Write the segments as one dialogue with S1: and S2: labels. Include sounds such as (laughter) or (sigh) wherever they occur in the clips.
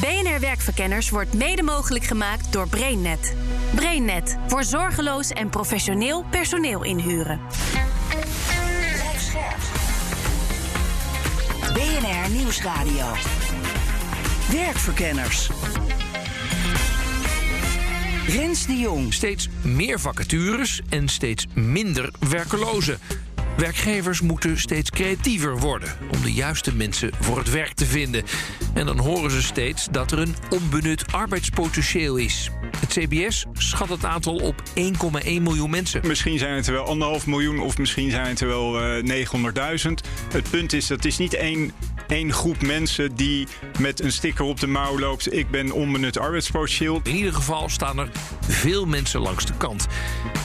S1: BNR Werkverkenners wordt mede mogelijk gemaakt door BrainNet. BrainNet voor zorgeloos en professioneel personeel inhuren.
S2: BNR Nieuwsradio. Werkverkenners. Rens de Jong.
S3: Steeds meer vacatures en steeds minder werkelozen. Werkgevers moeten steeds creatiever worden om de juiste mensen voor het werk te vinden. En dan horen ze steeds dat er een onbenut arbeidspotentieel is. Het CBS schat het aantal op 1,1 miljoen mensen.
S4: Misschien zijn het er wel anderhalf miljoen of misschien zijn het er wel uh, 900.000. Het punt is, dat het is niet één, één groep mensen die met een sticker op de mouw loopt. Ik ben onbenut arbeidspotentieel.
S3: In ieder geval staan er veel mensen langs de kant.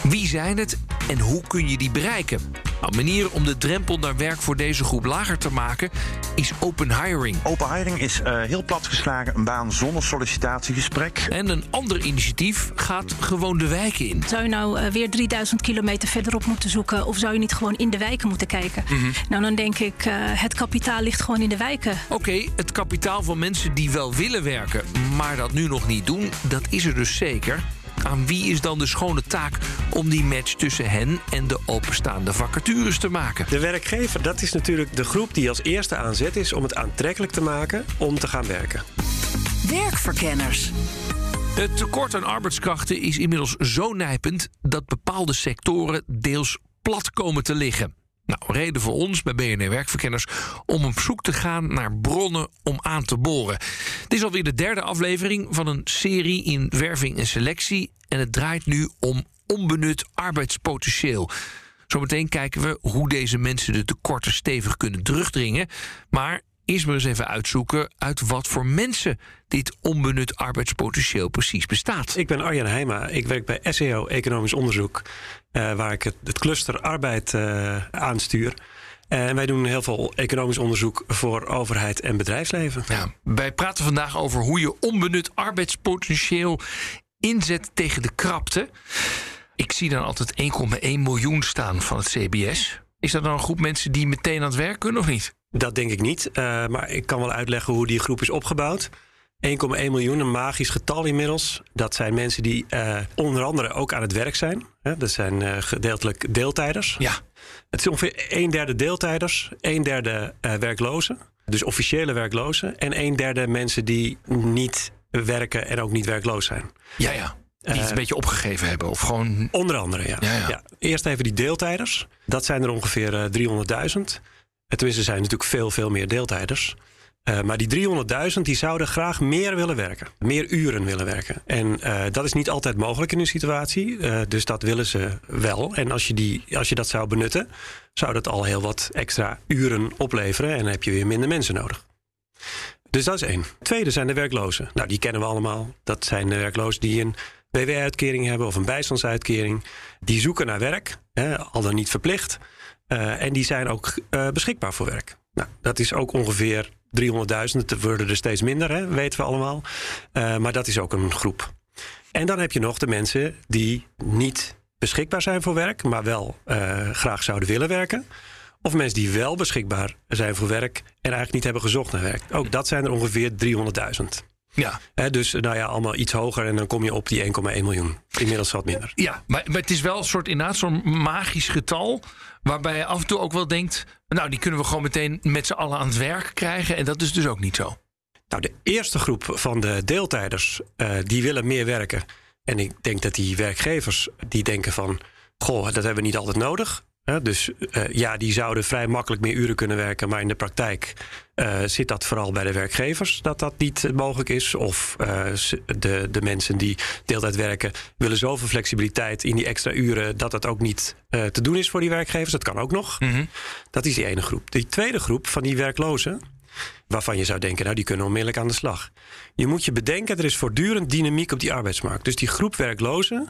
S3: Wie zijn het en hoe kun je die bereiken? Nou, een manier om de drempel naar werk voor deze groep lager te maken is open hiring.
S5: Open hiring is uh, heel platgeslagen een baan zonder sollicitatiegesprek.
S3: En een ander initiatief gaat gewoon de wijken in.
S6: Zou je nou uh, weer 3000 kilometer verderop moeten zoeken of zou je niet gewoon in de wijken moeten kijken? Mm -hmm. Nou, dan denk ik, uh, het kapitaal ligt gewoon in de wijken.
S3: Oké, okay, het kapitaal van mensen die wel willen werken, maar dat nu nog niet doen, dat is er dus zeker. Aan wie is dan de schone taak om die match tussen hen en de openstaande vacatures te maken?
S7: De werkgever, dat is natuurlijk de groep die als eerste aanzet is om het aantrekkelijk te maken om te gaan werken.
S2: Werkverkenners.
S3: Het tekort aan arbeidskrachten is inmiddels zo nijpend dat bepaalde sectoren deels plat komen te liggen. Nou, reden voor ons bij BNR Werkverkenners om op zoek te gaan naar bronnen om aan te boren. Dit is alweer de derde aflevering van een serie in werving en selectie. En het draait nu om onbenut arbeidspotentieel. Zometeen kijken we hoe deze mensen de tekorten stevig kunnen terugdringen. Maar eerst maar eens even uitzoeken uit wat voor mensen dit onbenut arbeidspotentieel precies bestaat.
S7: Ik ben Arjan Heijma. Ik werk bij SEO Economisch Onderzoek, uh, waar ik het, het cluster arbeid uh, aanstuur. En wij doen heel veel economisch onderzoek voor overheid en bedrijfsleven.
S3: Ja, wij praten vandaag over hoe je onbenut arbeidspotentieel inzet tegen de krapte. Ik zie dan altijd 1,1 miljoen staan van het CBS. Is dat dan een groep mensen die meteen aan het werk kunnen of niet?
S7: Dat denk ik niet. Uh, maar ik kan wel uitleggen hoe die groep is opgebouwd. 1,1 miljoen, een magisch getal inmiddels. Dat zijn mensen die uh, onder andere ook aan het werk zijn. Hè? Dat zijn uh, gedeeltelijk deeltijders.
S3: Ja.
S7: Het is ongeveer een derde deeltijders, een derde werklozen. Dus officiële werklozen. En een derde mensen die niet werken en ook niet werkloos zijn.
S3: Ja, ja. Die het een beetje opgegeven hebben. Of gewoon...
S7: Onder andere, ja.
S3: Ja, ja.
S7: ja. Eerst even die deeltijders. Dat zijn er ongeveer 300.000. Tenminste, er zijn natuurlijk veel, veel meer deeltijders. Uh, maar die 300.000 die zouden graag meer willen werken. Meer uren willen werken. En uh, dat is niet altijd mogelijk in een situatie. Uh, dus dat willen ze wel. En als je, die, als je dat zou benutten, zou dat al heel wat extra uren opleveren. En dan heb je weer minder mensen nodig. Dus dat is één. Tweede zijn de werklozen. Nou, die kennen we allemaal. Dat zijn de werklozen die een WW-uitkering hebben of een bijstandsuitkering. Die zoeken naar werk, hè, al dan niet verplicht. Uh, en die zijn ook uh, beschikbaar voor werk. Nou, dat is ook ongeveer 300.000. Het worden er steeds minder, hè, weten we allemaal. Uh, maar dat is ook een groep. En dan heb je nog de mensen die niet beschikbaar zijn voor werk, maar wel graag zouden willen werken. Of mensen die wel beschikbaar zijn voor werk en eigenlijk niet hebben gezocht naar werk. Ook dat zijn er ongeveer 300.000.
S3: Ja.
S7: He, dus nou ja, allemaal iets hoger en dan kom je op die 1,1 miljoen. Inmiddels wat minder.
S3: Ja, maar, maar het is wel een soort inderdaad zo'n magisch getal. Waarbij je af en toe ook wel denkt. Nou, die kunnen we gewoon meteen met z'n allen aan het werk krijgen. En dat is dus ook niet zo.
S7: Nou, de eerste groep van de deeltijders, uh, die willen meer werken. En ik denk dat die werkgevers die denken van. Goh, dat hebben we niet altijd nodig. Dus uh, ja, die zouden vrij makkelijk meer uren kunnen werken. Maar in de praktijk uh, zit dat vooral bij de werkgevers dat dat niet mogelijk is. Of de, de mensen die deeltijd werken willen zoveel flexibiliteit in die extra uren dat dat ook niet te doen is voor die werkgevers. Dat kan ook nog.
S3: Mm -hmm.
S7: Dat is die ene groep. Die tweede groep van die werklozen, waarvan je zou denken, nou die kunnen onmiddellijk aan de slag. Je moet je bedenken, er is voortdurend dynamiek op die arbeidsmarkt. Dus die groep werklozen,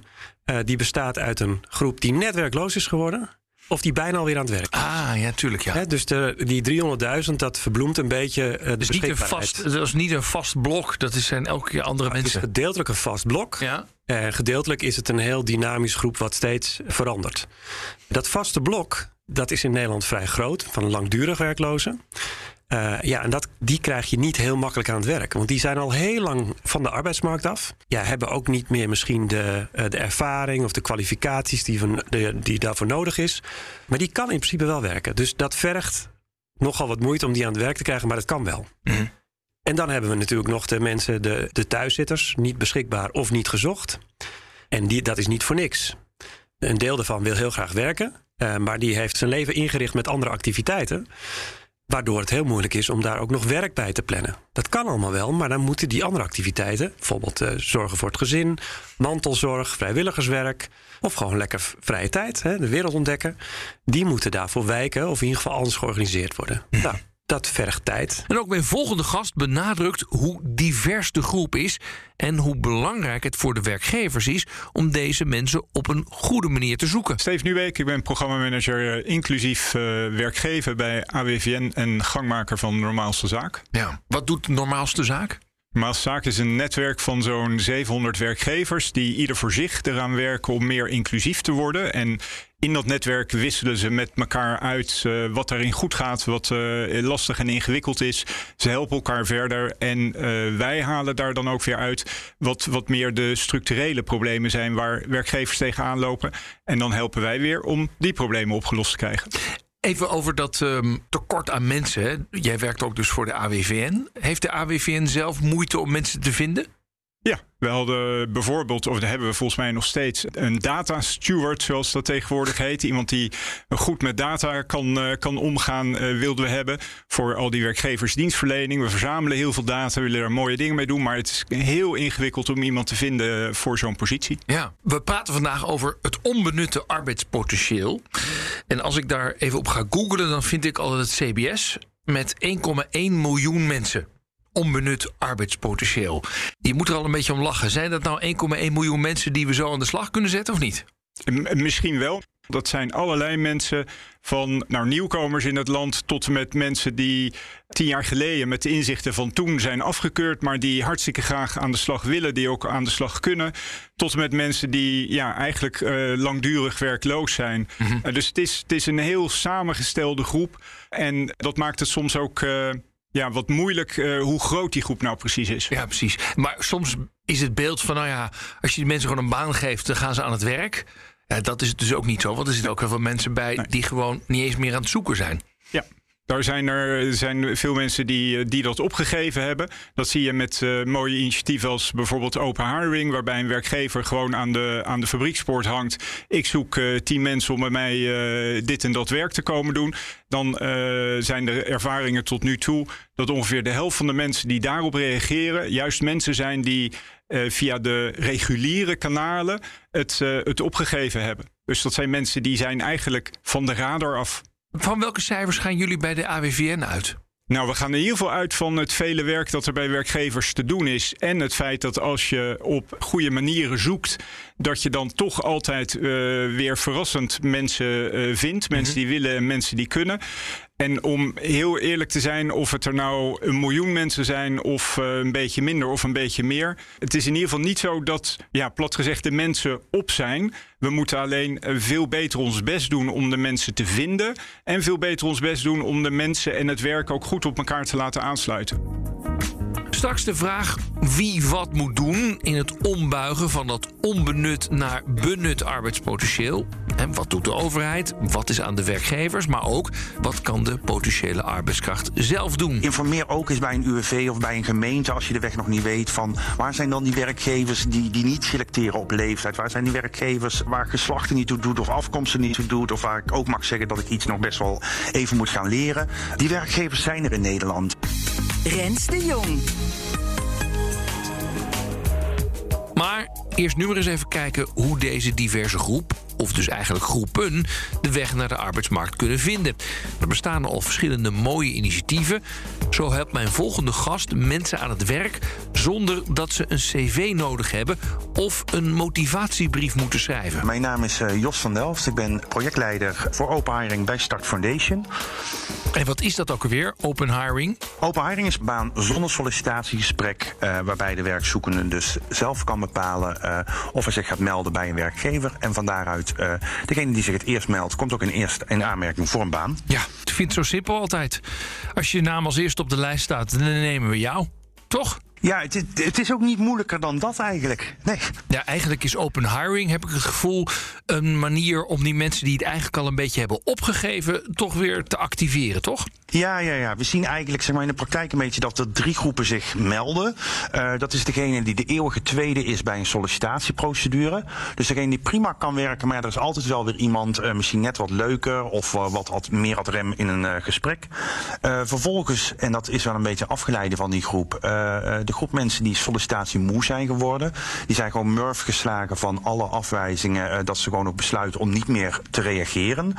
S7: die bestaat uit een groep die net werkloos is geworden of die bijna alweer aan het werk
S3: Ah, ja, tuurlijk, ja.
S7: He, dus de, die 300.000, dat verbloemt een beetje uh, de
S3: dus niet een vast, Dat is niet een vast blok, dat zijn elke keer andere mensen.
S7: Het is gedeeltelijk een vast blok.
S3: Ja.
S7: Uh, gedeeltelijk is het een heel dynamisch groep wat steeds verandert. Dat vaste blok, dat is in Nederland vrij groot, van langdurig werklozen. Uh, ja, en dat, die krijg je niet heel makkelijk aan het werk. Want die zijn al heel lang van de arbeidsmarkt af. Ja, hebben ook niet meer misschien de, uh, de ervaring of de kwalificaties die, van, de, die daarvoor nodig is. Maar die kan in principe wel werken. Dus dat vergt nogal wat moeite om die aan het werk te krijgen, maar het kan wel. Mm. En dan hebben we natuurlijk nog de mensen, de, de thuiszitters, niet beschikbaar of niet gezocht. En die, dat is niet voor niks. Een deel daarvan wil heel graag werken, uh, maar die heeft zijn leven ingericht met andere activiteiten. Waardoor het heel moeilijk is om daar ook nog werk bij te plannen. Dat kan allemaal wel, maar dan moeten die andere activiteiten, bijvoorbeeld uh, zorgen voor het gezin, mantelzorg, vrijwilligerswerk of gewoon lekker vrije tijd, hè, de wereld ontdekken, die moeten daarvoor wijken of in ieder geval anders georganiseerd worden. Nou, dat vergt tijd.
S3: En ook mijn volgende gast benadrukt hoe divers de groep is en hoe belangrijk het voor de werkgevers is om deze mensen op een goede manier te zoeken.
S4: Steven Nuweek, ik ben programmamanager uh, inclusief uh, werkgeven bij AWVN en gangmaker van Normaalste Zaak.
S3: Ja, wat doet Normaalste Zaak?
S4: Maaszaak is een netwerk van zo'n 700 werkgevers die ieder voor zich eraan werken om meer inclusief te worden. En in dat netwerk wisselen ze met elkaar uit uh, wat daarin goed gaat, wat uh, lastig en ingewikkeld is. Ze helpen elkaar verder en uh, wij halen daar dan ook weer uit wat, wat meer de structurele problemen zijn waar werkgevers tegenaan lopen. En dan helpen wij weer om die problemen opgelost te krijgen.
S3: Even over dat um, tekort aan mensen. Jij werkt ook dus voor de AWVN. Heeft de AWVN zelf moeite om mensen te vinden?
S4: Ja, we hadden bijvoorbeeld, of hebben we volgens mij nog steeds, een data steward, zoals dat tegenwoordig heet. Iemand die goed met data kan, uh, kan omgaan, uh, wilden we hebben. Voor al die werkgevers dienstverlening. We verzamelen heel veel data, willen er mooie dingen mee doen. Maar het is heel ingewikkeld om iemand te vinden voor zo'n positie.
S3: Ja, we praten vandaag over het onbenutte arbeidspotentieel. En als ik daar even op ga googlen, dan vind ik al het CBS met 1,1 miljoen mensen onbenut arbeidspotentieel. Je moet er al een beetje om lachen. Zijn dat nou 1,1 miljoen mensen die we zo aan de slag kunnen zetten of niet?
S4: Misschien wel. Dat zijn allerlei mensen van nou, nieuwkomers in het land tot en met mensen die tien jaar geleden met de inzichten van toen zijn afgekeurd, maar die hartstikke graag aan de slag willen, die ook aan de slag kunnen. Tot en met mensen die ja, eigenlijk uh, langdurig werkloos zijn. Mm -hmm. uh, dus het is, het is een heel samengestelde groep. En dat maakt het soms ook. Uh, ja, wat moeilijk uh, hoe groot die groep nou precies is.
S3: Ja, precies. Maar soms is het beeld van, nou ja, als je die mensen gewoon een baan geeft, dan gaan ze aan het werk. Ja, dat is het dus ook niet zo, want er zitten ook heel veel mensen bij nee. die gewoon niet eens meer aan het zoeken zijn.
S4: Ja. Daar zijn er zijn veel mensen die, die dat opgegeven hebben. Dat zie je met uh, mooie initiatieven als bijvoorbeeld Open Hiring, waarbij een werkgever gewoon aan de, aan de fabriekspoort hangt. Ik zoek uh, tien mensen om bij mij dit en dat werk te komen doen. Dan zijn de ervaringen tot nu toe dat ongeveer de helft van de mensen die daarop reageren, juist mensen zijn die via de reguliere kanalen het, het opgegeven hebben. Dus dat zijn mensen die zijn eigenlijk van de radar af.
S3: Van welke cijfers gaan jullie bij de AWVN uit?
S4: Nou, we gaan in ieder geval uit van het vele werk dat er bij werkgevers te doen is. En het feit dat als je op goede manieren zoekt, dat je dan toch altijd uh, weer verrassend mensen uh, vindt. Mensen mm -hmm. die willen en mensen die kunnen. En om heel eerlijk te zijn, of het er nou een miljoen mensen zijn, of uh, een beetje minder of een beetje meer. Het is in ieder geval niet zo dat, ja, plat gezegd, de mensen op zijn. We moeten alleen veel beter ons best doen om de mensen te vinden. En veel beter ons best doen om de mensen en het werk ook goed op elkaar te laten aansluiten.
S3: Straks de vraag wie wat moet doen in het ombuigen van dat onbenut naar benut arbeidspotentieel. En wat doet de overheid? Wat is aan de werkgevers? Maar ook wat kan de potentiële arbeidskracht zelf doen?
S5: Informeer ook eens bij een UWV of bij een gemeente als je de weg nog niet weet van waar zijn dan die werkgevers die, die niet selecteren op leeftijd? Waar zijn die werkgevers waar geslachten niet toe doet of afkomsten niet toe doet? Of waar ik ook mag zeggen dat ik iets nog best wel even moet gaan leren? Die werkgevers zijn er in Nederland.
S2: Rens de Jong.
S3: Maar eerst nu maar eens even kijken hoe deze diverse groep, of dus eigenlijk groepen, de weg naar de arbeidsmarkt kunnen vinden. Er bestaan al verschillende mooie initiatieven. Zo helpt mijn volgende gast mensen aan het werk zonder dat ze een cv nodig hebben of een motivatiebrief moeten schrijven.
S5: Mijn naam is uh, Jos van Delft. Ik ben projectleider voor Open Hiring bij Start Foundation.
S3: En wat is dat ook alweer, open hiring?
S5: Open hiring is een baan zonder sollicitatiegesprek, uh, waarbij de werkzoekende dus zelf kan bepalen uh, of hij zich gaat melden bij een werkgever. En van daaruit, uh, degene die zich het eerst meldt, komt ook in, eerst in aanmerking voor een baan.
S3: Ja, ik vind het zo simpel altijd. Als je naam als eerste op de lijst staat, dan nemen we jou. Toch?
S5: Ja, het, het, is ook niet moeilijker dan dat eigenlijk. Nee.
S3: Ja, eigenlijk is open hiring, heb ik het gevoel, een manier om die mensen die het eigenlijk al een beetje hebben opgegeven, toch weer te activeren, toch?
S5: Ja, ja, ja. We zien eigenlijk zeg maar, in de praktijk een beetje dat er drie groepen zich melden. Uh, dat is degene die de eeuwige tweede is bij een sollicitatieprocedure. Dus degene die prima kan werken, maar er is altijd wel weer iemand, uh, misschien net wat leuker of uh, wat meer had rem in een gesprek. vervolgens, en dat is wel een beetje afgeleide van die groep, de groep mensen die sollicitatie moe zijn geworden. Die zijn gewoon murf geslagen van alle afwijzingen, dat ze gewoon ook besluiten om niet meer te reageren.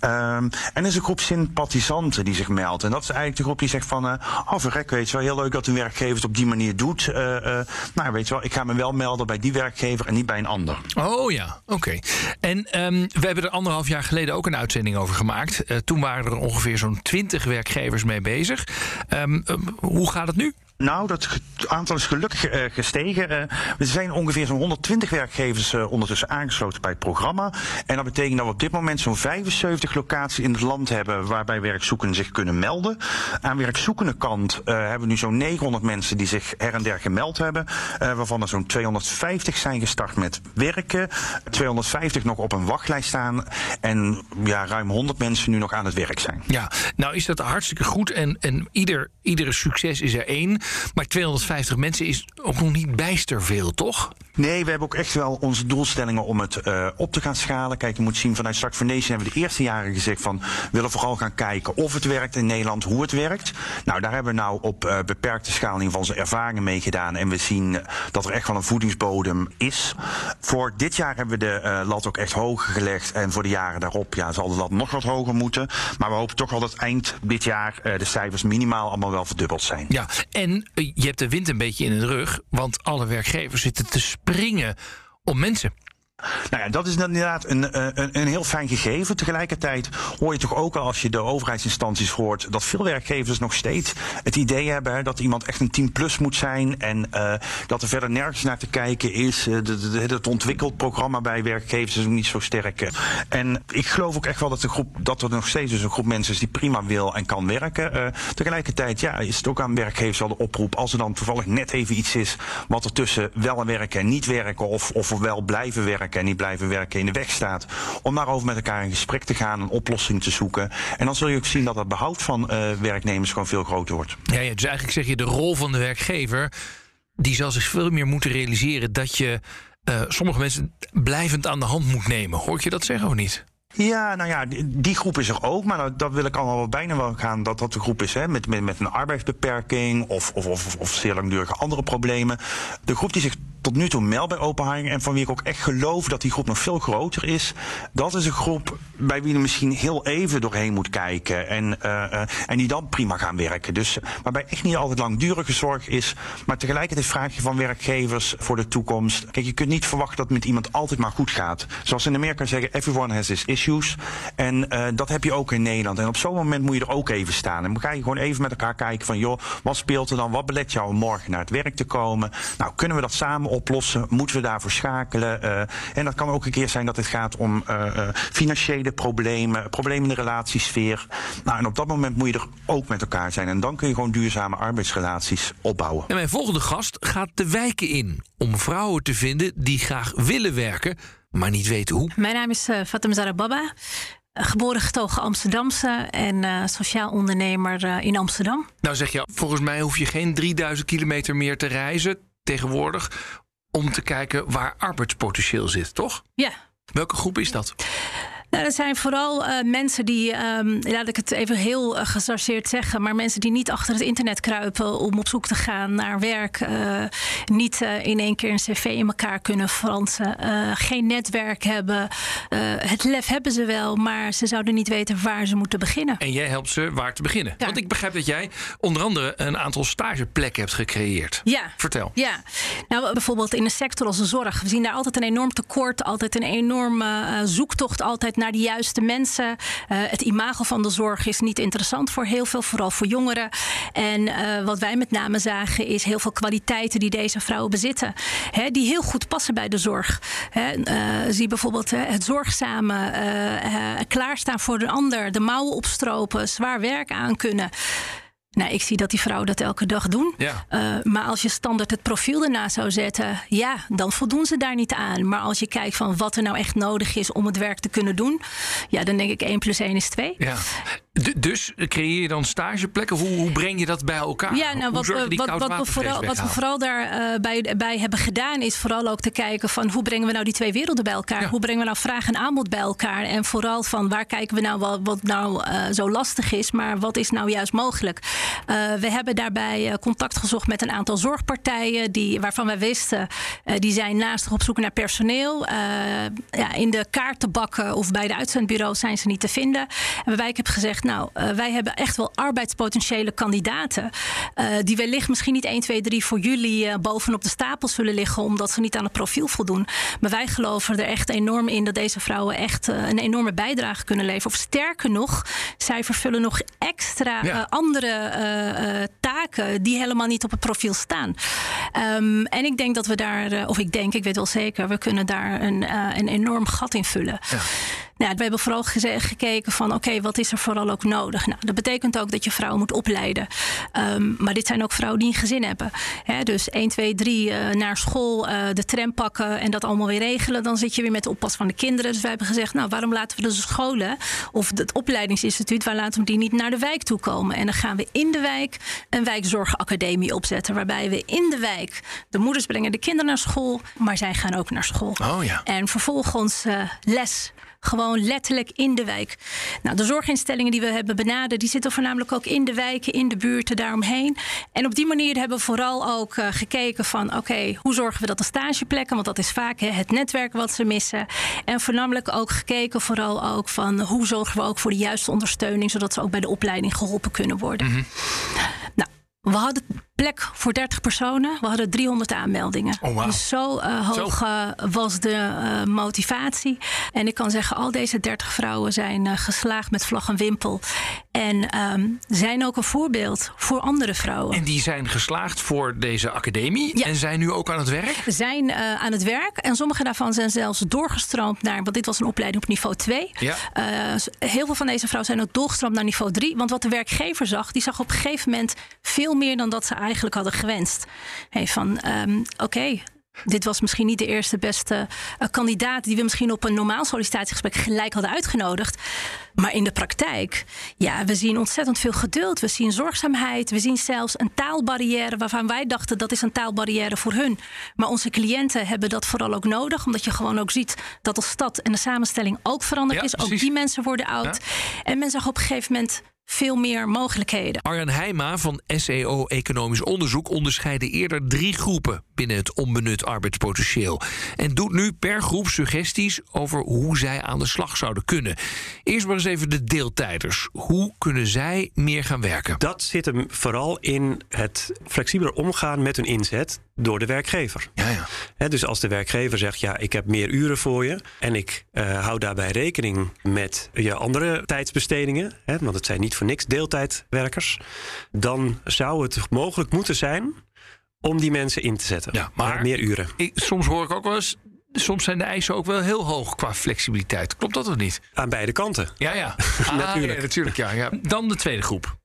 S5: en er is een groep sympathisanten die zich meldt. En dat is eigenlijk de groep die zegt van, uh, oh verrek, weet je wel, heel leuk dat een werkgever het op die manier doet. Uh, uh, nou, weet je wel, ik ga me wel melden bij die werkgever en niet bij een ander.
S3: Oh ja, oké. En um, we hebben er anderhalf jaar geleden ook een uitzending over gemaakt. toen waren er ongeveer zo'n twintig werkgevers mee bezig. Um, hoe gaat het nu?
S5: Nou, dat aantal is gelukkig uh, gestegen. Uh, er zijn ongeveer zo'n 120 werkgevers uh, ondertussen aangesloten bij het programma. En dat betekent dat we op dit moment zo'n 75 locaties in het land hebben waarbij werkzoekenden zich kunnen melden. Aan werkzoekende kant hebben we nu zo'n 900 mensen die zich her en der gemeld hebben. waarvan er zo'n 250 zijn gestart met werken. 250 nog op een wachtlijst staan. En ja, ruim 100 mensen nu nog aan het werk zijn.
S3: Ja, nou is dat hartstikke goed. En, en ieder, iedere succes is er één. Maar 250 mensen is ook nog niet bijster veel, toch?
S5: Nee, we hebben ook echt wel onze doelstellingen om het uh, op te gaan schalen. Kijk, je moet zien, vanuit Start for Nation hebben we de eerste jaren gezegd van... we willen vooral gaan kijken of het werkt in Nederland, hoe het werkt. Nou, daar hebben we nou op uh, beperkte schaal in van onze ervaringen mee gedaan. En we zien dat er echt wel een voedingsbodem is. Voor dit jaar hebben we de uh, lat ook echt hoger gelegd. En voor de jaren daarop ja, zal de lat nog wat hoger moeten. Maar we hopen toch wel dat eind dit jaar de cijfers minimaal allemaal wel verdubbeld zijn.
S3: Ja, en je hebt de wind een beetje in de rug. Want alle werkgevers zitten te springen om mensen.
S5: Nou ja, dat is inderdaad een, een, een heel fijn gegeven. Tegelijkertijd hoor je toch ook al als je de overheidsinstanties hoort dat veel werkgevers nog steeds het idee hebben dat iemand echt een 10 plus moet zijn en uh, dat er verder nergens naar te kijken is. Uh, de, het ontwikkeld programma bij werkgevers is ook niet zo sterk. En ik geloof ook echt wel dat, de groep, dat er nog steeds dus een groep mensen is die prima wil en kan werken. Tegelijkertijd ja, is het ook aan werkgevers wel de oproep als er dan toevallig net even iets is wat er tussen wel werken en niet werken of, of wel blijven werken en niet blijven werken in de weg staat. Om daarover met elkaar in gesprek te gaan, een oplossing te zoeken. En dan zul je ook zien dat het behoud van uh, werknemers gewoon veel groter wordt.
S3: Ja, ja, dus eigenlijk zeg je de rol van de werkgever, die zal zich veel meer moeten realiseren dat je uh, sommige mensen blijvend aan de hand moet nemen. Hoort je dat zeggen of niet?
S5: Ja, nou ja, die groep is er ook. Maar dat, dat wil ik allemaal wel bijna wel gaan dat dat de groep is hè, met, met, met een arbeidsbeperking of, of, of, of zeer langdurige andere problemen. De groep die zich tot nu toe meldt bij Openharing en van wie ik ook echt geloof dat die groep nog veel groter is. Dat is een groep bij wie je misschien heel even doorheen moet kijken en, uh, uh, en die dan prima gaan werken. Dus waarbij echt niet altijd langdurige zorg is, maar tegelijkertijd vraag je van werkgevers voor de toekomst. Kijk, je kunt niet verwachten dat het met iemand altijd maar goed gaat. Zoals in Amerika zeggen, everyone has his issues. En dat heb je ook in Nederland. En op zo'n moment moet je er ook even staan. En dan ga je gewoon even met elkaar kijken van, joh, wat speelt er dan? Wat belet jou om morgen naar het werk te komen? Nou, kunnen we dat samen oplossen? Moeten we daarvoor schakelen? Uh, en dat kan ook een keer zijn dat het gaat om uh, financiële problemen, problemen in de relatiesfeer. Nou, en op dat moment moet je er ook met elkaar zijn. En dan kun je gewoon duurzame arbeidsrelaties opbouwen.
S3: En mijn volgende gast gaat de wijken in om vrouwen te vinden die graag willen werken, maar niet weten hoe.
S6: Mijn naam is uh, Fatem Zarababa. Geboren getogen Amsterdamse en uh, sociaal ondernemer uh, in Amsterdam.
S3: Nou zeg je, volgens mij hoef je geen 3000 kilometer meer te reizen tegenwoordig om te kijken waar arbeidspotentieel zit, toch?
S6: Ja.
S3: Welke groep is dat?
S6: Nou, dat zijn vooral uh, mensen die, um, laat ik het even heel uh, gechargeerd zeggen, maar mensen die niet achter het internet kruipen om op zoek te gaan naar werk, uh, niet in één keer een cv in elkaar kunnen fransen, geen netwerk hebben. het lef hebben ze wel, maar ze zouden niet weten waar ze moeten beginnen.
S3: En jij helpt ze waar te beginnen. Ja. Want ik begrijp dat jij onder andere een aantal stageplekken hebt gecreëerd.
S6: Ja.
S3: Vertel.
S6: Ja. Nou, bijvoorbeeld in de sector als de zorg. We zien daar altijd een enorm tekort, altijd een enorme zoektocht, altijd naar de juiste mensen. Uh, het imago van de zorg is niet interessant voor heel veel, vooral voor jongeren. En uh, wat wij met name zagen is heel veel kwaliteiten die deze vrouwen bezitten. Hè, die heel goed passen bij de zorg. Hè, zie bijvoorbeeld het zorgzame, klaarstaan voor de ander, de mouwen opstropen, zwaar werk aan kunnen. Nou, ik zie dat die vrouwen dat elke dag doen.
S3: Ja.
S6: Uh, maar als je standaard het profiel erna zou zetten, ja, dan voldoen ze daar niet aan. Maar als je kijkt van wat er nou echt nodig is om het werk te kunnen doen, ja, dan denk ik 1 plus 1 is 2.
S3: Ja. Dus creëer je dan stageplekken? Hoe, hoe breng je dat bij elkaar?
S6: Ja, nou, wat, wat, wat, we vooral, wat we vooral daarbij uh, bij, bij hebben gedaan, is vooral ook te kijken van hoe brengen we nou die twee werelden bij elkaar?
S3: Ja.
S6: Hoe brengen we nou vraag en aanbod bij elkaar? En vooral van waar kijken we nou wat, wat nou uh, zo lastig is, maar wat is nou juist mogelijk? Uh, we hebben daarbij contact gezocht met een aantal zorgpartijen die, waarvan wij wisten, die zijn naast op zoek naar personeel. ja, in de kaartenbakken of bij de uitzendbureaus zijn ze niet te vinden. En waarbij ik heb gezegd, nou, wij hebben echt wel arbeidspotentiële kandidaten. die wellicht misschien niet 1, 2, 3 voor jullie bovenop de stapel zullen liggen, omdat ze niet aan het profiel voldoen. Maar wij geloven er echt enorm in dat deze vrouwen echt een enorme bijdrage kunnen leveren. Of sterker nog, zij vervullen nog extra
S3: Ja.
S6: andere uh, taken die helemaal niet op het profiel staan. Um, en ik denk dat we daar, uh, of ik denk, ik weet wel zeker, we kunnen daar een, uh, een enorm gat in vullen.
S3: Ja.
S6: Nou, we hebben vooral gekeken van oké, okay, wat is er vooral ook nodig? Nou, dat betekent ook dat je vrouwen moet opleiden. Um, maar dit zijn ook vrouwen die een gezin hebben. Hè, dus 1, 2, 3 uh, naar school, uh, de tram pakken en dat allemaal weer regelen. Dan zit je weer met de oppas van de kinderen. Dus wij hebben gezegd, nou, waarom laten we de scholen of het opleidingsinstituut, waar laten we die niet naar de wijk toe komen? En dan gaan we in de wijk een wijkzorgacademie opzetten. Waarbij we in de wijk, de moeders brengen de kinderen naar school, maar zij gaan ook naar school.
S3: Oh ja.
S6: En vervolgens uh, les gewoon letterlijk in de wijk. Nou, de zorginstellingen die we hebben benaderd, die zitten voornamelijk ook in de wijken, in de buurten daaromheen. En op die manier hebben we vooral ook uh, gekeken van oké, okay, hoe zorgen we dat de stageplekken, want dat is vaak hè, het netwerk wat ze missen. En voornamelijk ook gekeken vooral ook van hoe zorgen we ook voor de juiste ondersteuning, zodat ze ook bij de opleiding geholpen kunnen worden.
S3: Mm -hmm.
S6: Nou, we hadden plek voor 30 personen. We hadden 300 aanmeldingen.
S3: Oh, wow.
S6: Dus zo uh, hoog uh, was de uh, motivatie. En ik kan zeggen, al deze 30 vrouwen zijn geslaagd met vlag en wimpel. En um, zijn ook een voorbeeld voor andere vrouwen.
S3: En die zijn geslaagd voor deze academie.
S6: Ja.
S3: En zijn nu ook aan het werk?
S6: Zijn aan het werk. En sommige daarvan zijn zelfs doorgestroomd naar... want dit was een opleiding op niveau 2.
S3: Ja.
S6: heel veel van deze vrouwen zijn ook doorgestroomd naar niveau 3. Want wat de werkgever zag, die zag op een gegeven moment... veel meer dan dat ze eigenlijk hadden gewenst. Hey, van um, oké, okay, dit was misschien niet de eerste beste uh, kandidaat die we misschien op een normaal sollicitatiegesprek gelijk hadden uitgenodigd. Maar in de praktijk, ja, we zien ontzettend veel geduld. We zien zorgzaamheid. We zien zelfs een taalbarrière waarvan wij dachten dat is een taalbarrière voor hun. Maar onze cliënten hebben dat vooral ook nodig, omdat je gewoon ook ziet dat de stad en de samenstelling ook veranderd
S3: Ja,
S6: is.
S3: precies.
S6: Ook die mensen worden oud. En men zag op een gegeven moment veel meer mogelijkheden.
S3: Arjan Heijma van SEO Economisch Onderzoek onderscheidde eerder drie groepen binnen het onbenut arbeidspotentieel. En doet nu per groep suggesties over hoe zij aan de slag zouden kunnen. Eerst maar eens even de deeltijders. Hoe kunnen zij meer gaan werken?
S7: Dat zit hem vooral in het flexibeler omgaan met hun inzet door de werkgever.
S3: Ja, ja.
S7: He, dus als de werkgever zegt, ja, ik heb meer uren voor je... en ik uh, hou daarbij rekening met je andere tijdsbestedingen... He, want het zijn niet voor niks deeltijdwerkers... dan zou het mogelijk moeten zijn om die mensen in te zetten.
S3: Ja, maar-
S7: Met meer uren.
S3: Ik, soms hoor ik ook wel eens. Soms zijn de eisen ook wel heel hoog qua flexibiliteit. Klopt dat of niet?
S7: Aan beide kanten.
S3: Ja, ja. (laughs) Ah,
S7: Natuurlijk.
S3: ja, natuurlijk ja, ja. Dan de tweede groep.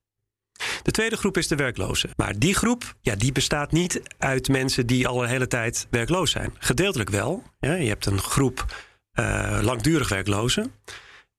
S7: De tweede groep is de werklozen. Maar die groep ja, die bestaat niet uit mensen die al een hele tijd werkloos zijn. Gedeeltelijk wel. Ja, je hebt een groep uh, langdurig werklozen.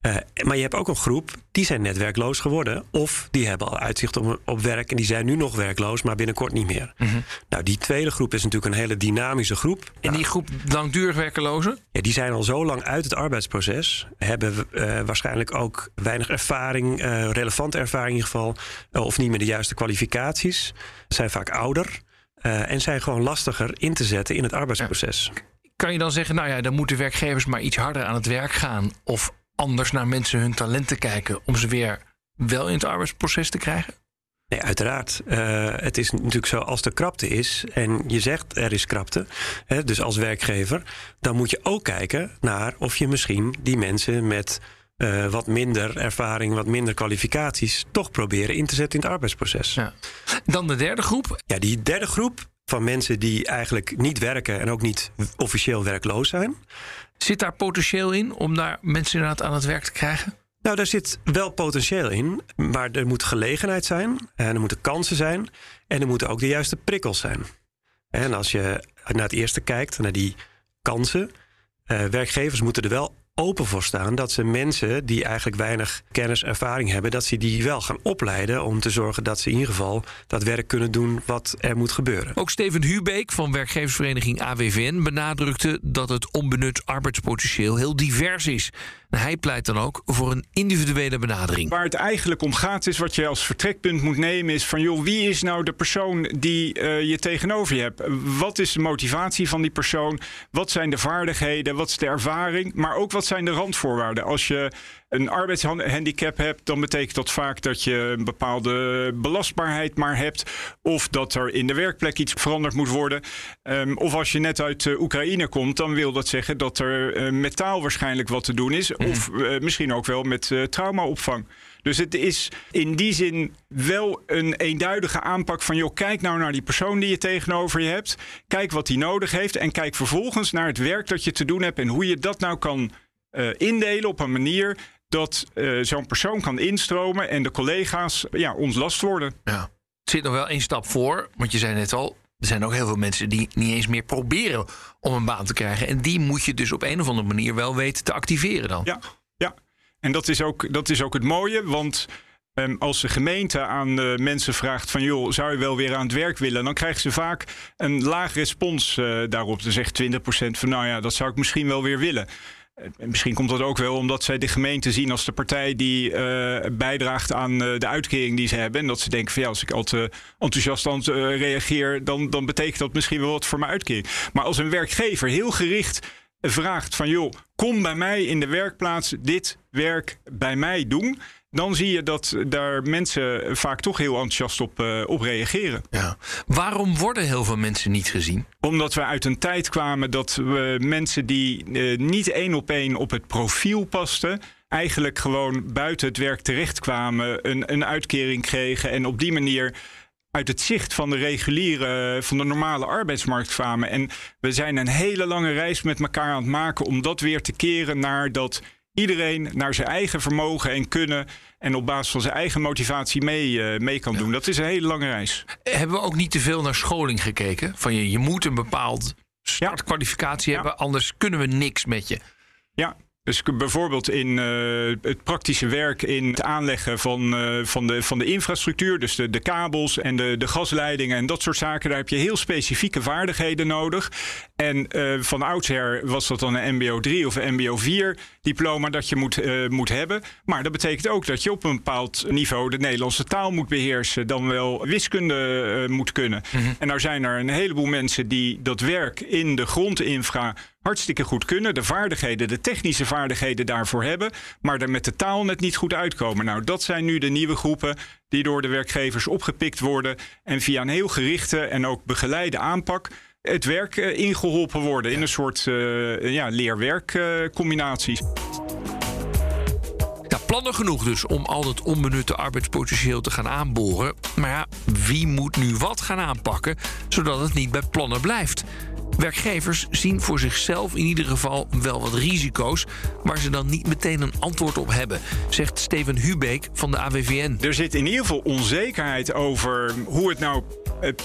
S7: Uh, maar je hebt ook een groep die zijn net werkloos geworden. Of die hebben al uitzicht op, op werk en die zijn nu nog werkloos, maar binnenkort niet meer.
S3: Mhm.
S7: Nou, die tweede groep is natuurlijk een hele dynamische groep.
S3: En die groep langdurig werkelozen?
S7: Ja, die zijn al zo lang uit het arbeidsproces. Hebben uh, waarschijnlijk ook weinig ervaring, uh, relevante ervaring in ieder geval. Of niet meer de juiste kwalificaties. Zijn vaak ouder. en zijn gewoon lastiger in te zetten in het arbeidsproces.
S3: Kan je dan zeggen, nou ja, dan moeten werkgevers maar iets harder aan het werk gaan. Of anders naar mensen hun talenten kijken. om ze weer wel in het arbeidsproces te krijgen?
S7: Nee, uiteraard. Uh, het is natuurlijk zo, als er krapte is en je zegt er is krapte, hè, dus als werkgever, dan moet je ook kijken naar of je misschien die mensen met eh, wat minder ervaring, wat minder kwalificaties, toch proberen in te zetten in het arbeidsproces.
S3: Ja. Dan de derde groep.
S7: Ja, die derde groep van mensen die eigenlijk niet werken en ook niet officieel werkloos zijn.
S3: Zit daar potentieel in om daar mensen inderdaad aan het werk te krijgen?
S7: Nou, daar zit wel potentieel in, maar er moet gelegenheid zijn en er moeten kansen zijn en er moeten ook de juiste prikkels zijn. En als je naar het eerste kijkt, naar die kansen, eh, werkgevers moeten er wel open voor staan dat ze mensen die eigenlijk weinig kennis, ervaring hebben, dat ze die wel gaan opleiden om te zorgen dat ze in ieder geval dat werk kunnen doen wat er moet gebeuren.
S3: Ook Steven Hubeek van werkgeversvereniging AWVN benadrukte dat het onbenut arbeidspotentieel heel divers is. Hij pleit dan ook voor een individuele benadering.
S4: Waar het eigenlijk om gaat is wat je als vertrekpunt moet nemen is van joh, wie is nou de persoon die uh, je tegenover je hebt? Wat is de motivatie van die persoon? Wat zijn de vaardigheden? Wat is de ervaring? Maar ook wat zijn de randvoorwaarden? Als je een arbeidshandicap hebt, dan betekent dat vaak dat je een bepaalde belastbaarheid maar hebt. Of dat er in de werkplek iets veranderd moet worden. Um, of als je net uit uh, Oekraïne komt, dan wil dat zeggen dat er uh, met taal waarschijnlijk wat te doen is. Mm -hmm. Of uh, misschien ook wel met traumaopvang. Dus het is in die zin wel een eenduidige aanpak van... joh, kijk nou naar die persoon die je tegenover je hebt. Kijk wat die nodig heeft. En kijk vervolgens naar het werk dat je te doen hebt... en hoe je dat nou kan uh, indelen op een manier dat uh, zo'n persoon kan instromen en de collega's ja, ons last worden.
S3: Ja. Het zit nog wel één stap voor, want je zei net al, er zijn ook heel veel mensen die niet eens meer proberen om een baan te krijgen. En die moet je dus op een of andere manier wel weten te activeren dan.
S4: Ja, ja. en dat is ook, dat is ook het mooie, want um, als de gemeente aan uh, mensen vraagt van joh, zou je wel weer aan het werk willen, dan krijgen ze vaak een laag respons uh, daarop. Dan zegt 20% van nou ja, dat zou ik misschien wel weer willen. Misschien komt dat ook wel omdat zij de gemeente zien als de partij die uh, bijdraagt aan uh, de uitkering die ze hebben. En dat ze denken van ja, als ik al te enthousiast aan uh, reageer, dan, dan betekent dat misschien wel wat voor mijn uitkering. Maar als een werkgever heel gericht vraagt van joh, kom bij mij in de werkplaats dit werk bij mij doen dan zie je dat daar mensen vaak toch heel enthousiast op, uh, op reageren.
S3: Ja. Waarom worden heel veel mensen niet gezien?
S4: Omdat we uit een tijd kwamen dat we mensen die uh, niet één op één op het profiel pasten, eigenlijk gewoon buiten het werk terechtkwamen, een, een uitkering kregen en op die manier uit het zicht van de reguliere, van de normale arbeidsmarkt kwamen. En we zijn een hele lange reis met elkaar aan het maken om dat weer te keren naar dat iedereen naar zijn eigen vermogen en kunnen en op basis van zijn eigen motivatie mee, uh, mee kan doen. Dat is een hele lange reis.
S3: Hebben we ook niet te veel naar scholing gekeken? Van je, je moet een bepaald startkwalificatie ja. hebben, anders kunnen we niks met je.
S4: Ja, dus bijvoorbeeld in uh, het praktische werk in het aanleggen van, uh, van, de, van de infrastructuur, dus de, de kabels en de, de gasleidingen en dat soort zaken, daar heb je heel specifieke vaardigheden nodig. En uh, van oudsher was dat dan een MBO 3 of een MBO 4 diploma dat je moet, moet hebben. Maar dat betekent ook dat je op een bepaald niveau de Nederlandse taal moet beheersen, dan wel wiskunde moet kunnen. Mm -hmm. En nou zijn er een heleboel mensen die dat werk in de grondinfra hartstikke goed kunnen. De vaardigheden, de technische vaardigheden daarvoor hebben. Maar er met de taal net niet goed uitkomen. Nou, dat zijn nu de nieuwe groepen die door de werkgevers opgepikt worden. En via een heel gerichte en ook begeleide aanpak het werk uh, ingeholpen worden. In een soort uh, ja, leer-werk-combinaties. Uh,
S3: ja, plannen genoeg dus om al het onbenutte arbeidspotentieel te gaan aanboren. Maar ja, wie moet nu wat gaan aanpakken, zodat het niet bij plannen blijft? Werkgevers zien voor zichzelf in ieder geval wel wat risico's, waar ze dan niet meteen een antwoord op hebben, zegt Steven Hubeek van de AWVN.
S4: Er zit in ieder geval onzekerheid over hoe het nou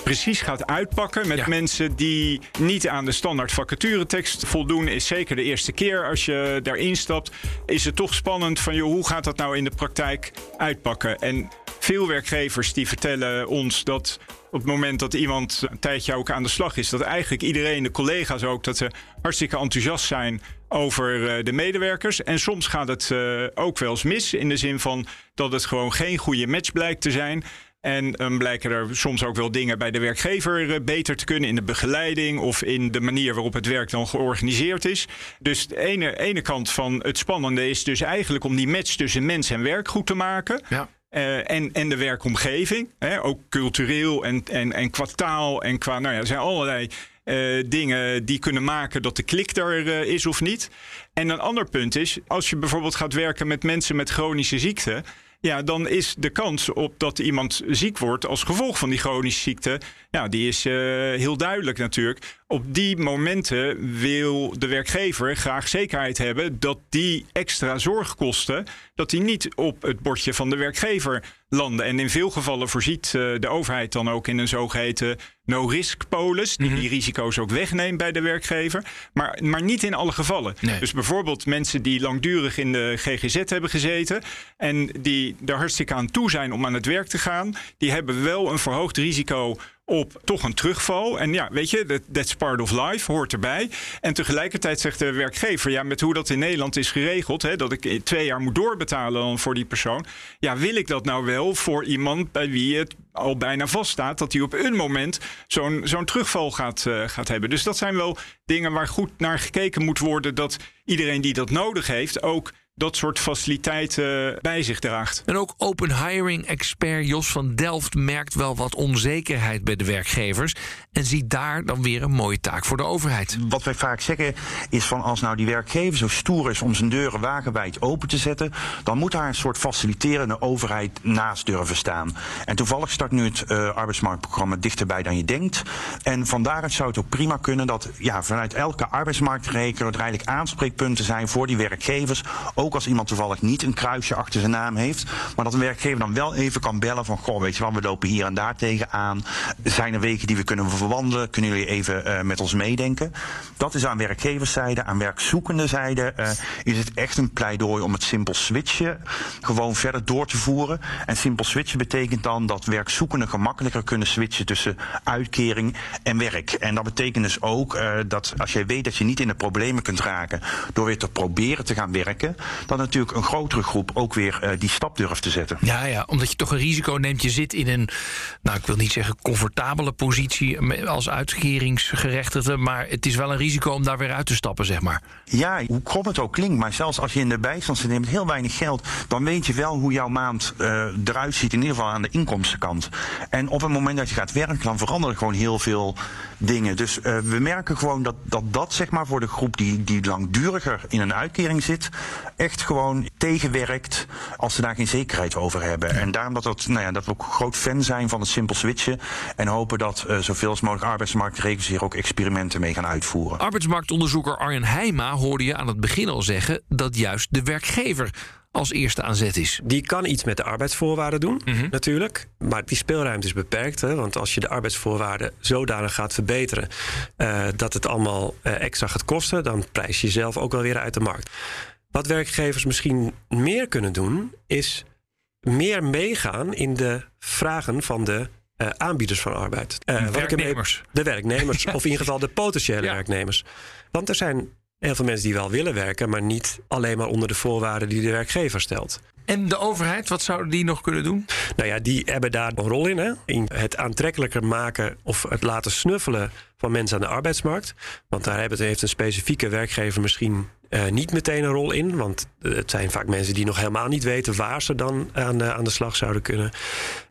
S4: precies gaat uitpakken met ja. mensen die niet aan de standaard vacaturetekst voldoen. Is zeker de eerste keer als je daarin stapt, is het toch spannend van joh, hoe gaat dat nou in de praktijk uitpakken? En veel werkgevers die vertellen ons dat op het moment dat iemand een tijdje ook aan de slag is, dat eigenlijk iedereen, de collega's ook, dat ze hartstikke enthousiast zijn over uh, de medewerkers. En soms gaat het uh, ook wel eens mis, in de zin van dat het gewoon geen goede match blijkt te zijn. En um, blijken er soms ook wel dingen bij de werkgever uh, beter te kunnen in de begeleiding of in de manier waarop het werk dan georganiseerd is. Dus de ene, ene kant van het spannende is dus eigenlijk om die match tussen mens en werk goed te maken.
S3: Ja.
S4: Uh, en, en de werkomgeving, hè, ook cultureel en, en, en qua taal en qua, nou ja, er zijn allerlei eh, dingen die kunnen maken dat de klik er eh, is of niet. En een ander punt is, als je bijvoorbeeld gaat werken met mensen met chronische ziekte. Ja, dan is de kans op dat iemand ziek wordt als gevolg van die chronische ziekte. Ja, die is uh, heel duidelijk natuurlijk. Op die momenten wil de werkgever graag zekerheid hebben dat die extra zorgkosten. dat die niet op het bordje van de werkgever landen. En in veel gevallen voorziet uh, de overheid dan ook in een zogeheten no-risk polis. Die die risico's ook wegneemt bij de werkgever. Maar, maar niet in alle gevallen.
S3: Nee.
S4: Dus bijvoorbeeld mensen die langdurig in de GGZ hebben gezeten. en die er hartstikke aan toe zijn om aan het werk te gaan. die hebben wel een verhoogd risico op toch een terugval. En ja, weet je, that, that's part of life, hoort erbij. En tegelijkertijd zegt de werkgever, ja, met hoe dat in Nederland is geregeld, hè, dat ik twee jaar moet doorbetalen voor die persoon. Ja, wil ik dat nou wel voor iemand bij wie het al bijna vaststaat dat hij op een moment zo'n zo'n terugval gaat, uh, gaat hebben. Dus dat zijn wel dingen waar goed naar gekeken moet worden dat iedereen die dat nodig heeft ook dat soort faciliteiten bij zich draagt.
S3: En ook open hiring expert Jos van Delft merkt wel wat onzekerheid bij de werkgevers en ziet daar dan weer een mooie taak voor de overheid.
S5: Wat wij vaak zeggen is van als nou die werkgever zo stoer is om zijn deuren wagenwijd open te zetten, dan moet daar een soort faciliterende overheid naast durven staan. En toevallig start nu het uh, arbeidsmarktprogramma dichterbij dan je denkt. En van daaruit zou het ook prima kunnen dat ja, vanuit elke arbeidsmarktregio er eigenlijk aanspreekpunten zijn voor die werkgevers ook als iemand toevallig niet een kruisje achter zijn naam heeft. Maar dat een werkgever dan wel even kan bellen van... goh, weet je we lopen hier en daar tegenaan. Zijn er wegen die we kunnen verwandelen? Kunnen jullie even uh, met ons meedenken? Dat is aan werkgeverszijde. Aan werkzoekende zijde uh, is het echt een pleidooi om het simpel switchen... gewoon verder door te voeren. En simpel switchen betekent dan dat werkzoekenden gemakkelijker kunnen switchen... tussen uitkering en werk. En dat betekent dus ook uh, dat als jij weet dat je niet in de problemen kunt raken... door weer te proberen te gaan werken dan natuurlijk een grotere groep ook weer uh, die stap durft te zetten.
S3: Ja, ja, omdat je toch een risico neemt. Je zit in een, nou ik wil niet zeggen comfortabele positie als uitkeringsgerechtigde, maar het is wel een risico om daar weer uit te stappen, zeg maar.
S5: Ja, hoe krom het ook klinkt, maar zelfs als je in de bijstand zit met heel weinig geld, dan weet je wel hoe jouw maand uh, eruit ziet, in ieder geval aan de inkomstenkant. En op het moment dat je gaat werken, dan veranderen gewoon heel veel dingen. Dus uh, we merken gewoon dat, dat dat zeg maar voor de groep die, die langduriger in een uitkering zit, echt gewoon tegenwerkt als ze daar geen zekerheid over hebben. En daarom dat, dat, nou ja, dat we ook groot fan zijn van het simpel switchen. En hopen dat uh, zoveel als mogelijk arbeidsmarktregels hier ook experimenten mee gaan uitvoeren.
S3: Arbeidsmarktonderzoeker Arjen Heijma hoorde je aan het begin al zeggen dat juist de werkgever als eerste aan zet is.
S7: Die kan iets met de arbeidsvoorwaarden doen, mm -hmm. natuurlijk. Maar die speelruimte is beperkt. Hè? Want als je de arbeidsvoorwaarden zodanig gaat verbeteren... Uh, dat het allemaal uh, extra gaat kosten... dan prijs je jezelf ook wel weer uit de markt. Wat werkgevers misschien meer kunnen doen... is meer meegaan in de vragen van de uh, aanbieders van arbeid.
S3: Uh, werknemers.
S7: De werknemers, (laughs) of in ieder geval de potentiële ja. werknemers. Want er zijn heel veel mensen die wel willen werken, maar niet alleen maar onder de voorwaarden die de werkgever stelt.
S3: En de overheid, wat zouden die nog kunnen doen?
S7: Nou ja, die hebben daar een rol in. Hè? In het aantrekkelijker maken of het laten snuffelen van mensen aan de arbeidsmarkt. Want daar heeft een specifieke werkgever misschien uh, niet meteen een rol in. Want het zijn vaak mensen die nog helemaal niet weten waar ze dan aan de, aan de slag zouden kunnen.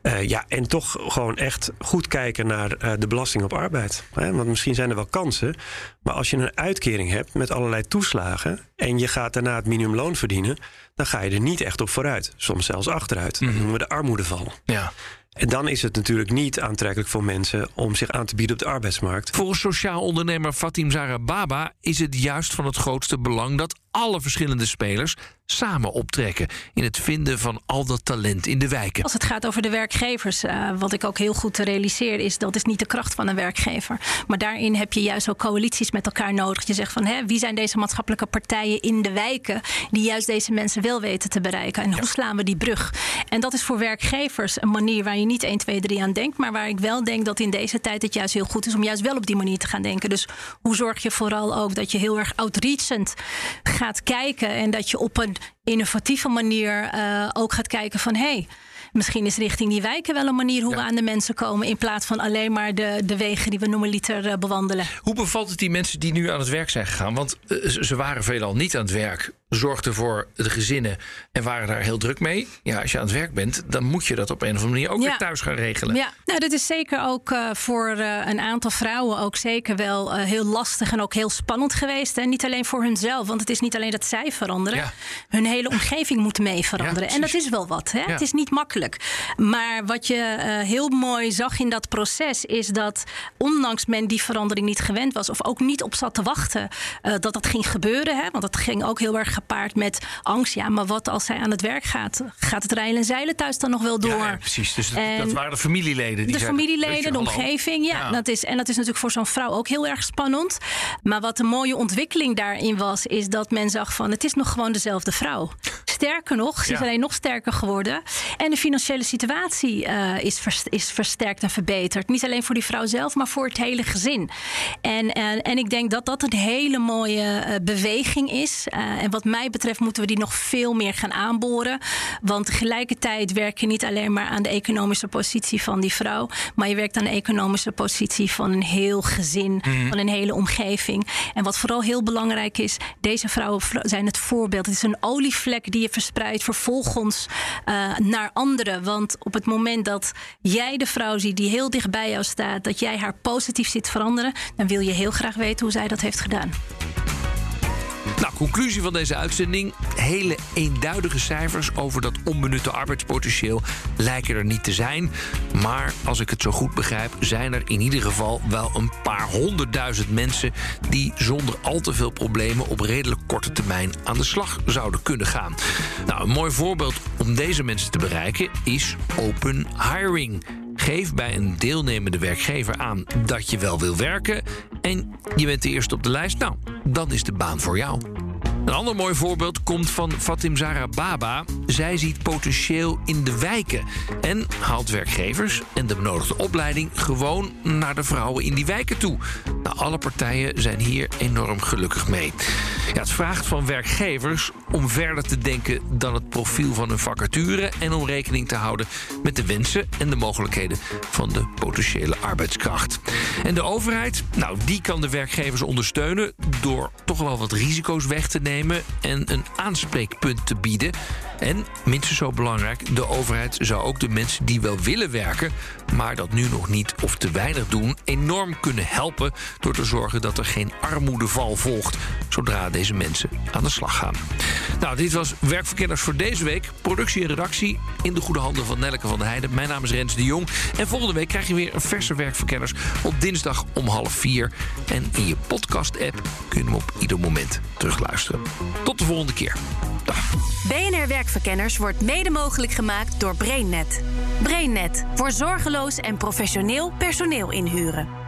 S7: Uh, ja, en toch gewoon echt goed kijken naar uh, de belasting op arbeid. Hè? Want misschien zijn er wel kansen. Maar als je een uitkering hebt met allerlei toeslagen. en je gaat daarna het minimumloon verdienen. dan ga je er niet echt op vooruit. Soms zelfs achteruit. Dat noemen we de armoedeval.
S3: Ja.
S7: En dan is het natuurlijk niet aantrekkelijk voor mensen om zich aan te bieden op de arbeidsmarkt.
S3: Volgens sociaal ondernemer Fatim Zara Baba is het juist van het grootste belang dat alle verschillende spelers samen optrekken in het vinden van al dat talent in de wijken.
S6: Als het gaat over de werkgevers, uh, wat ik ook heel goed realiseer, is dat is niet de kracht van een werkgever. Maar daarin heb je juist ook coalities met elkaar nodig. Je zegt van hè, wie zijn deze maatschappelijke partijen in de wijken die juist deze mensen wel weten te bereiken? En ja. hoe slaan we die brug? En dat is voor werkgevers een manier waar je niet 1, 2, 3 aan denkt, maar waar ik wel denk dat in deze tijd het juist heel goed is om juist wel op die manier te gaan denken. Dus hoe zorg je vooral ook dat je heel erg outreachend gaat kijken en dat je op een innovatieve manier uh, ook gaat kijken van hé. Hey, Misschien is richting die wijken wel een manier hoe ja. we aan de mensen komen. In plaats van alleen maar de, de wegen die we normaliter uh, bewandelen.
S3: Hoe bevalt het die mensen die nu aan het werk zijn gegaan? Want uh, ze waren veelal niet aan het werk zorgden voor de gezinnen en waren daar heel druk mee. Ja, als je aan het werk bent, dan moet je dat op een of andere manier ook
S6: Ja.
S3: weer thuis gaan regelen.
S6: Ja, nou, dat is zeker ook eh, voor eh, een aantal vrouwen ook zeker wel eh, heel lastig en ook heel spannend geweest. En niet alleen voor hunzelf, want het is niet alleen dat zij veranderen.
S3: Ja.
S6: Hun hele omgeving moet mee veranderen.
S3: Ja,
S6: en dat is wel wat. Hè?
S3: Ja.
S6: Het is niet makkelijk. Maar wat je heel mooi zag in dat proces is dat ondanks men die verandering niet gewend was of ook niet op zat te wachten, dat dat ging gebeuren. Hè? Want dat ging ook heel erg gepaard met angst. Ja, maar wat als zij aan het werk gaat? Gaat het rijlen en zeilen thuis dan nog wel door?
S3: Ja, ja, precies. Dus dat,
S6: En-
S3: dat waren de familieleden. Die
S6: de
S3: zeiden,
S6: familieleden, de omgeving. Ja,
S3: Ja.
S6: Dat is, en dat is natuurlijk voor zo'n vrouw ook heel erg spannend. Maar wat een mooie ontwikkeling daarin was, is dat men zag van het is nog gewoon dezelfde vrouw. Sterker nog, ze is alleen nog sterker geworden. En de financiële situatie eh, is, vers- is versterkt en verbeterd. Niet alleen voor die vrouw zelf, maar voor het hele gezin. En, en, en ik denk dat dat een hele mooie eh, beweging is. Eh, en wat mij betreft moeten we die nog veel meer gaan aanboren. Want tegelijkertijd werk je niet alleen maar aan de economische positie van die vrouw. Maar je werkt aan de economische positie van een heel gezin, van een hele omgeving. En wat vooral heel belangrijk is, deze vrouwen vr- zijn het voorbeeld. Het is een olievlek die je verspreidt vervolgens eh, naar anderen. Want op het moment dat jij de vrouw ziet die heel dicht bij jou staat, dat jij haar positief ziet veranderen, dan wil je heel graag weten hoe zij dat heeft gedaan.
S3: Nou, conclusie van deze uitzending. Hele eenduidige cijfers over dat onbenutte arbeidspotentieel lijken er niet te zijn. Maar als ik het zo goed begrijp, zijn er in ieder geval wel een paar honderdduizend mensen die zonder al te veel problemen op redelijk korte termijn aan de slag zouden kunnen gaan. Nou, een mooi voorbeeld om deze mensen te bereiken is open hiring. Geef bij een deelnemende werkgever aan dat je wel wil werken en je bent de eerste op de lijst. Nou, dan is de baan voor jou. Een ander mooi voorbeeld komt van Fatim Zara Baba. Zij ziet potentieel in de wijken en haalt werkgevers en de benodigde opleiding gewoon naar de vrouwen in die wijken toe. Nou, alle partijen zijn hier enorm gelukkig mee. Ja, het vraagt van werkgevers om verder te denken dan het profiel van hun vacature en om rekening te houden met de wensen en de mogelijkheden van de potentiële arbeidskracht. En de overheid, nou, die kan de werkgevers ondersteunen door toch wel wat risico's weg te nemen en een aanspreekpunt te bieden. En minstens zo belangrijk, de overheid zou ook de mensen die wel willen werken, maar dat nu nog niet of te weinig doen, enorm kunnen helpen door te zorgen dat er geen armoedeval volgt zodra deze mensen aan de slag gaan. Nou, dit was Werkverkenners voor deze week. Productie en redactie in de goede handen van Nelleke van der Heijden. Mijn naam is Rens de Jong. En volgende week krijg je weer een verse Werkverkenners op dinsdag om half vier. En in je podcast-app kun je hem op ieder moment terugluisteren. Tot de volgende keer. Dag.
S1: BNR Werkverkenners wordt mede mogelijk gemaakt door BrainNet. BrainNet voor zorgeloos en professioneel personeel inhuren.